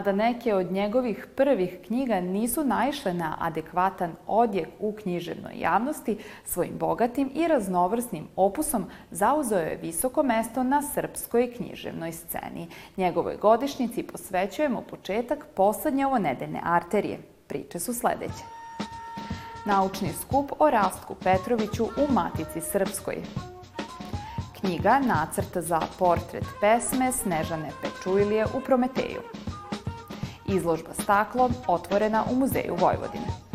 mada neke od njegovih prvih knjiga nisu naišle na adekvatan odjek u književnoj javnosti, svojim bogatim i raznovrsnim opusom zauzeo je visoko mesto na srpskoj književnoj sceni. Njegovoj godišnjici posvećujemo početak poslednje ovo nedeljne arterije. Priče su sledeće. Naučni skup o Rastku Petroviću u Matici Srpskoj. Knjiga Nacrt za portret pesme Snežane Pečujlije u Prometeju. Izložba staklo otvorena u Muzeju Vojvodine.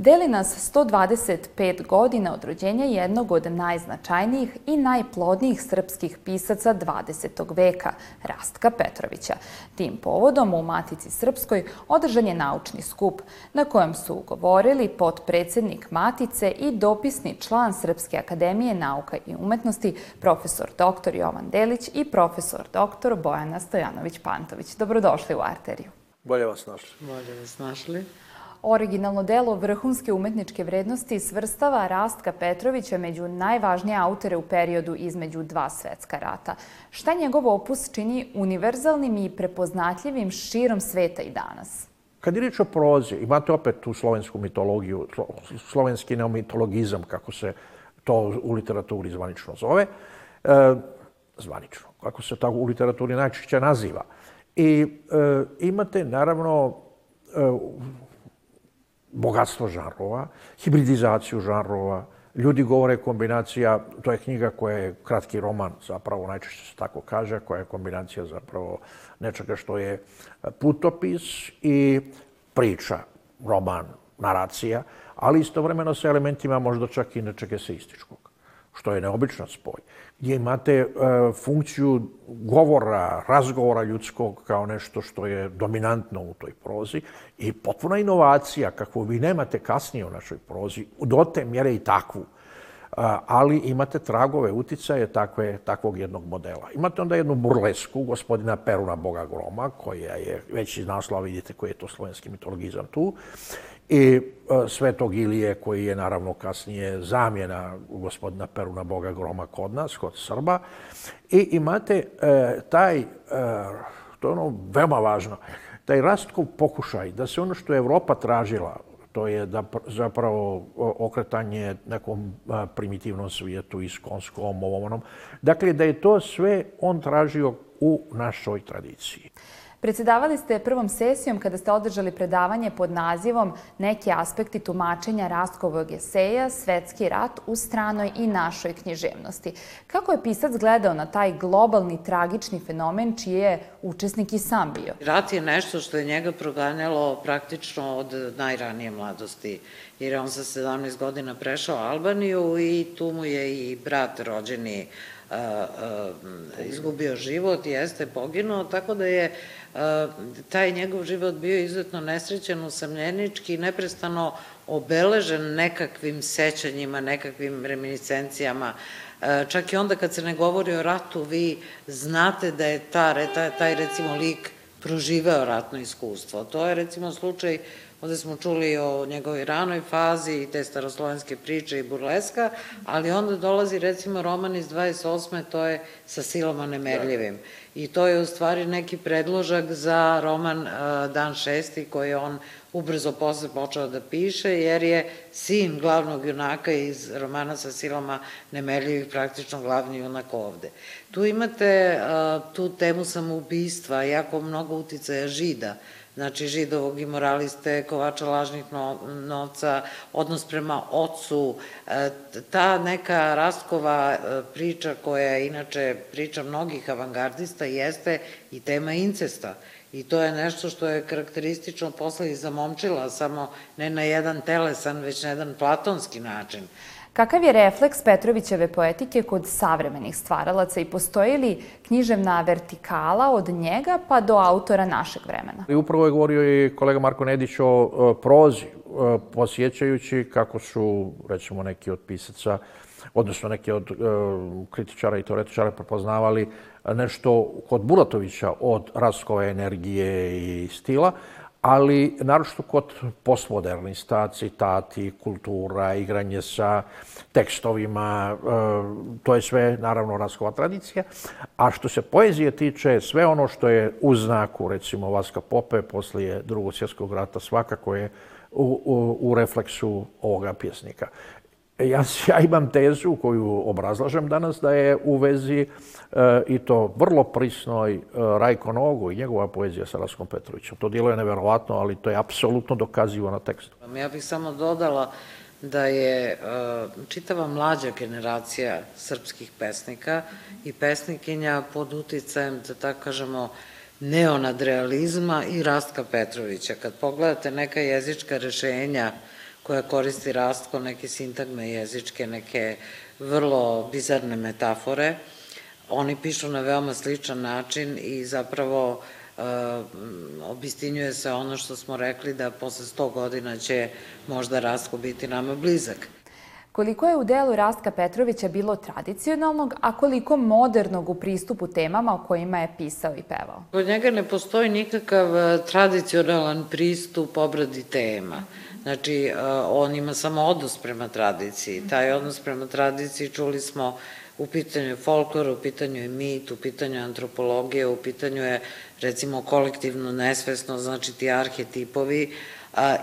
Deli nas 125 godina od rođenja jednog od najznačajnijih i najplodnijih srpskih pisaca 20. veka, Rastka Petrovića. Tim povodom u Matici Srpskoj održan je naučni skup, na kojem su govorili potpredsednik Matice i dopisni član Srpske akademije nauka i umetnosti, profesor dr. Jovan Delić i profesor dr. Bojana Stojanović-Pantović. Dobrodošli u Arteriju. Bolje vas našli. Bolje vas našli. Originalno delo vrhunske umetničke vrednosti svrstava Rastka Petrovića među najvažnije autore u periodu između dva svetska rata. Šta njegov opus čini univerzalnim i prepoznatljivim širom sveta i danas? Kad je riječ o prozi, imate opet tu slovensku mitologiju, slovenski neomitologizam, kako se to u literaturi zvanično zove, e, zvanično, kako se to u literaturi najčešće naziva. I e, imate, naravno, e, bogatstvo žanrova, hibridizaciju žanrova, Ljudi govore kombinacija, to je knjiga koja je kratki roman, zapravo najčešće se tako kaže, koja je kombinacija zapravo nečega što je putopis i priča, roman, naracija, ali istovremeno sa elementima možda čak i nečega eseističkog što je neobičan spoj, gdje imate e, funkciju govora, razgovora ljudskog kao nešto što je dominantno u toj prozi i potpuna inovacija kakvu vi nemate kasnije u našoj prozi, do te mjere i takvu, ali imate tragove uticaje takve, takvog jednog modela. Imate onda jednu burlesku gospodina Peruna Boga Groma, koja je već iz naslova, vidite koji je to slovenski mitologizam tu, i e, Svetog Ilije, koji je naravno kasnije zamjena gospodina Peruna Boga Groma kod nas, kod Srba. I imate e, taj, e, to je ono veoma važno, taj rastkov pokušaj da se ono što je Evropa tražila, to je da zapravo okretanje nekom primitivnom svijetu, iskonskom, ovom onom. Dakle, da je to sve on tražio u našoj tradiciji. Predsedavali ste prvom sesijom kada ste održali predavanje pod nazivom Neki aspekti tumačenja Rastkovog eseja Svetski rat u stranoj i našoj književnosti. Kako je pisac gledao na taj globalni tragični fenomen čiji je učesnik i sam bio? Rat je nešto što je njega proganjalo praktično od najranije mladosti, jer je on sa 17 godina prešao Albaniju i tu mu je i brat rođeni izgubio život, jeste poginuo, tako da je taj njegov život bio izuzetno nesrećen, usamljenički, neprestano obeležen nekakvim sećanjima, nekakvim reminiscencijama. Čak i onda kad se ne govori o ratu, vi znate da je ta, taj recimo lik proživeo ratno iskustvo. To je recimo slučaj Ovde smo čuli o njegovoj ranoj fazi i te staroslovenske priče i burleska, ali onda dolazi recimo roman iz 28. to je sa silama nemerljivim. I to je u stvari neki predložak za roman Dan šesti koji on ubrzo posle počeo da piše, jer je sin glavnog junaka iz romana sa silama nemerljivih praktično glavni junak ovde. Tu imate tu temu samoubistva, jako mnogo uticaja žida, znači židovog i moraliste, kovača lažnih novca, odnos prema ocu, e, ta neka Rastkova e, priča koja je inače priča mnogih avangardista jeste i tema incesta. I to je nešto što je karakteristično posle i za momčila, samo ne na jedan telesan, već na jedan platonski način. Kakav je refleks Petrovićeve poetike kod savremenih stvaralaca i postoji li književna vertikala od njega pa do autora našeg vremena? I upravo je govorio i kolega Marko Nedić o prozi, posjećajući kako su, recimo, neki od pisaca, odnosno neki od kritičara i teoretičara prepoznavali nešto kod Bulatovića od Raskove energije i stila, ali naročito kod postmodernista, citati, kultura, igranje sa tekstovima, e, to je sve naravno raskova tradicija. A što se poezije tiče, sve ono što je u znaku, recimo Vaska Pope, poslije drugog svjetskog rata, svakako je u, u, u refleksu ovoga pjesnika. Ja, ja imam tezu koju obrazlažem danas da je u vezi e, i to vrlo prisnoj e, Rajko Nogu i njegova poezija sa Raskom Petrovićem. To djeluje neverovatno, ali to je apsolutno dokazivo na tekstu. Ja bih samo dodala da je e, čitava mlađa generacija srpskih pesnika i pesnikinja pod uticajem, da tako kažemo, neonadrealizma i Rastka Petrovića. Kad pogledate neka jezička rešenja koja koristi Rastko, neke sintagme jezičke, neke vrlo bizarne metafore, oni pišu na veoma sličan način i zapravo uh, obistinjuje se ono što smo rekli da posle 100 godina će možda Rastko biti nama blizak. Koliko je u delu Rastka Petrovića bilo tradicionalnog, a koliko modernog u pristupu temama o kojima je pisao i pevao? Kod njega ne postoji nikakav e, tradicionalan pristup obradi tema. Znači, e, on ima samo odnos prema tradiciji. Taj odnos prema tradiciji čuli smo u pitanju je folklor, u pitanju je mit, u pitanju je antropologija, u pitanju je recimo kolektivno nesvesno, znači ti arhetipovi,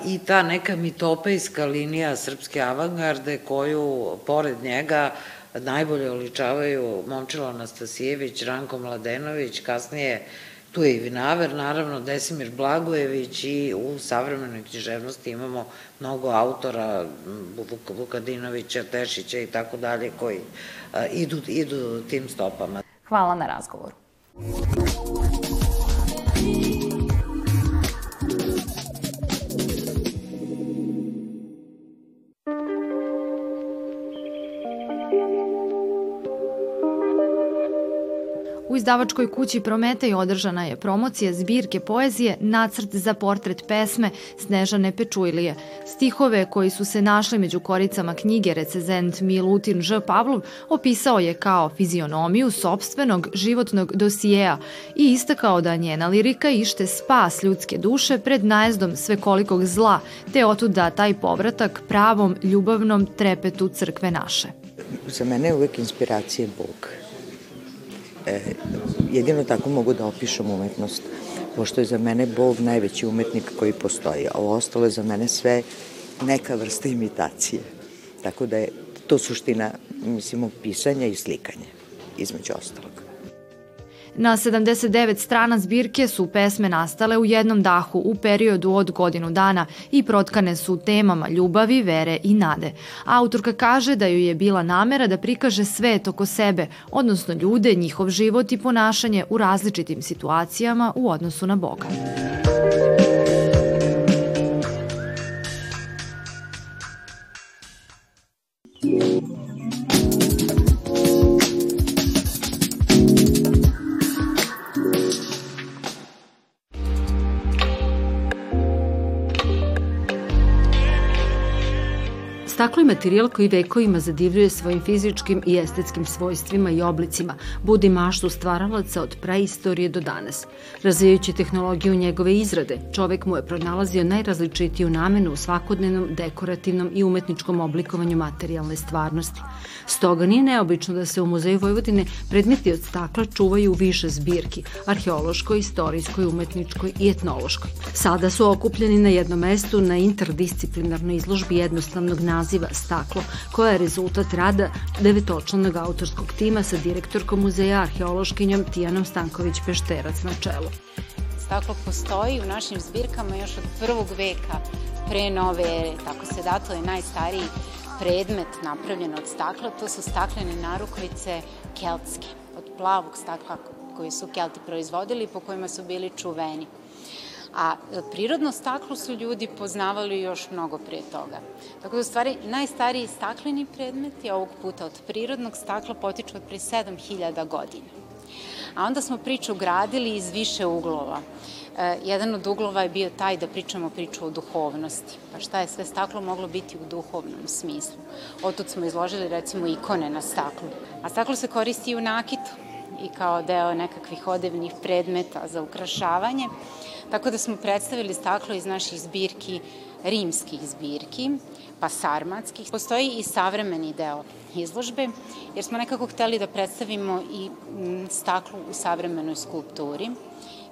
i ta neka mitopejska linija srpske avangarde koju pored njega najbolje oličavaju Momčilo Anastasijević, Ranko Mladenović, kasnije tu je i Vinaver, naravno Desimir Blagojević i u savremenoj književnosti imamo mnogo autora, Vukadinovića, Tešića i tako dalje, koji idu, idu tim stopama. Hvala na razgovoru. Izdavačkoj kući Prometej održana je promocija zbirke poezije Nacrt za portret pesme Snežane Pečujlije. Stihove koji su se našli među koricama knjige recezent Milutin Ž. Pavlov opisao je kao fizionomiju sobstvenog životnog dosijeja i istakao da njena lirika ište spas ljudske duše pred najezdom svekolikog zla, te otud da taj povratak pravom ljubavnom trepetu crkve naše. Za mene je uvek inspiracija Bog E, jedino tako mogu da opišem umetnost, pošto je za mene Bog najveći umetnik koji postoji, a ostalo je za mene sve neka vrsta imitacije. Tako da je to suština, mislimo, pisanja i slikanja, između ostalog. Na 79 strana zbirke su pesme nastale u jednom dahu u periodu od godinu dana i protkane su temama ljubavi, vere i nade. Autorka kaže da ju je bila namera da prikaže svet oko sebe, odnosno ljude, njihov život i ponašanje u različitim situacijama u odnosu na Boga. Staklo je materijal koji vekovima zadivljuje svojim fizičkim i estetskim svojstvima i oblicima, budi maštu stvaralaca od praistorije do danas. Razvijajući tehnologiju njegove izrade, čovek mu je pronalazio najrazličitiju namenu u svakodnevnom, dekorativnom i umetničkom oblikovanju materijalne stvarnosti. Stoga nije neobično da se u Muzeju Vojvodine predmeti od stakla čuvaju u više zbirki, arheološkoj, istorijskoj, umetničkoj i etnološkoj. Sada su okupljeni na jednom mestu na interdisciplinarnoj izložbi jednostavnog naziva Staklo, koja je rezultat rada devetočlanog autorskog tima sa direktorkom muzeja arheološkinjom Tijanom Stanković-Pešterac na čelu. Staklo postoji u našim zbirkama još od prvog veka pre nove ere, tako se dato je najstariji predmet napravljen od stakla, to su staklene narukvice keltske, od plavog stakla koji su kelti proizvodili po kojima su bili čuveni. A e, prirodno staklo su ljudi poznavali još mnogo prije toga. Tako da u stvari najstariji stakleni predmeti ovog puta od prirodnog stakla potiču od pre 7000 godina. A onda smo priču gradili iz više uglova. E, jedan od uglova je bio taj da pričamo priču o duhovnosti. Pa šta je sve staklo moglo biti u duhovnom smislu? Otud smo izložili recimo ikone na staklu. A staklo se koristi i u nakitu i kao deo nekakvih odevnih predmeta za ukrašavanje. Tako da smo predstavili staklo iz naših zbirki, rimskih zbirki, pa sarmatskih. Postoji i savremeni deo izložbe, jer smo nekako hteli da predstavimo i staklo u savremenoj skulpturi.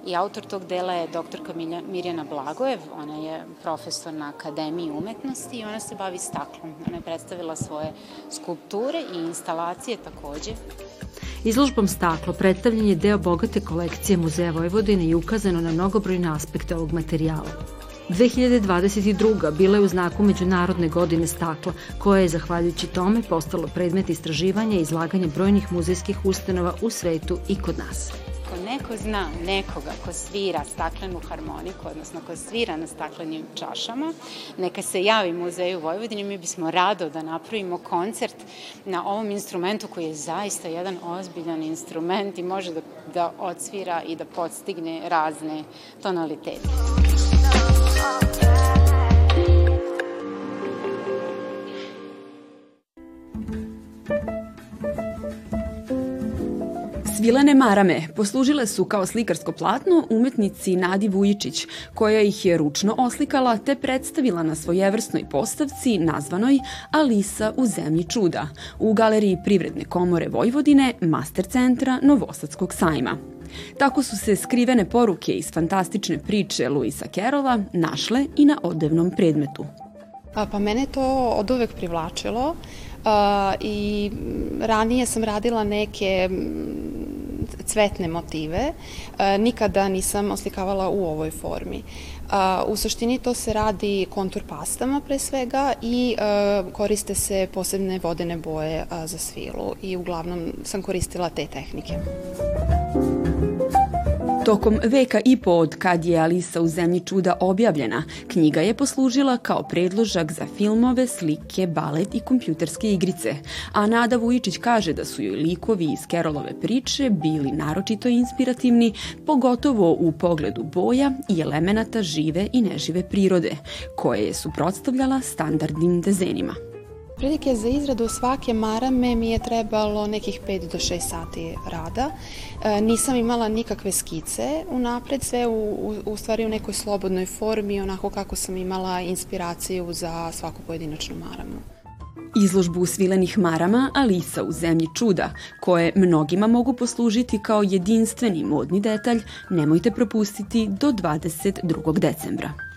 I autor tog dela je doktorka Mirjana Blagojev, ona je profesor na Akademiji umetnosti i ona se bavi staklom. Ona je predstavila svoje skulpture i instalacije takođe. Izložbom Staklo predstavljen je deo bogate kolekcije Muzeja Vojvodine i ukazano na mnogobrojne aspekte ovog materijala. 2022. bila je u znaku Međunarodne godine stakla, koja je, zahvaljujući tome, postalo predmet istraživanja i izlaganja brojnih muzejskih ustanova u svetu i kod nas neko zna nekoga ko svira staklenu harmoniku, odnosno ko svira na staklenim čašama, neka se javi Muzeju Vojvodine, mi bismo rado da napravimo koncert na ovom instrumentu koji je zaista jedan ozbiljan instrument i može da, da odsvira i da podstigne razne tonalitete. Svilene marame poslužile su kao slikarsko platno umetnici Nadi Vujičić, koja ih je ručno oslikala te predstavila na svojevrsnoj postavci nazvanoj Alisa u zemlji čuda u Galeriji Privredne komore Vojvodine, Master centra Novosadskog sajma. Tako su se skrivene poruke iz fantastične priče Luisa Kerola našle i na odevnom predmetu. Pa, pa mene to od uvek privlačilo i ranije sam radila neke cvetne motive. Nikada nisam oslikavala u ovoj formi. U suštini to se radi kontur pastama pre svega i koriste se posebne vodene boje za svilu i uglavnom sam koristila te tehnike. Tokom veka i po od kad je Alisa u zemlji čuda objavljena, knjiga je poslužila kao predložak za filmove, slike, balet i kompjuterske igrice, a Nada Vujičić kaže da su joj likovi iz Kerolove priče bili naročito inspirativni, pogotovo u pogledu boja i elemenata žive i nežive prirode, koje je suprotstavljala standardnim dezenima. Prilike za izradu svake marame mi je trebalo nekih 5 do 6 sati rada. E, nisam imala nikakve skice unapred, sve u, u, u stvari u nekoj slobodnoj formi, onako kako sam imala inspiraciju za svaku pojedinačnu maramu. Izložbu svilenih marama Alisa u zemlji čuda, koje mnogima mogu poslužiti kao jedinstveni modni detalj, nemojte propustiti do 22. decembra.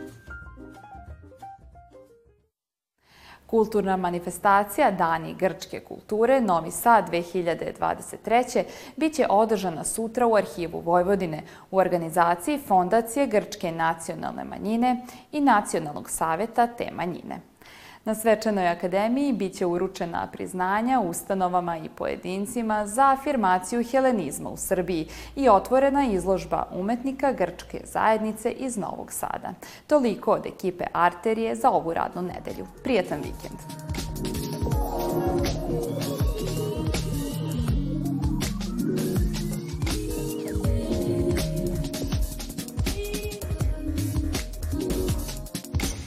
Kulturna manifestacija Dani grčke kulture Novi Sad 2023. biće održana sutra u Arhivu Vojvodine u organizaciji Fondacije Grčke nacionalne manjine i Nacionalnog saveta te manjine. Na Svečanoj akademiji biće uručena priznanja ustanovama i pojedincima za afirmaciju helenizma u Srbiji i otvorena izložba umetnika Grčke zajednice iz Novog Sada. Toliko od ekipe Arterije za ovu radnu nedelju. Prijetan vikend!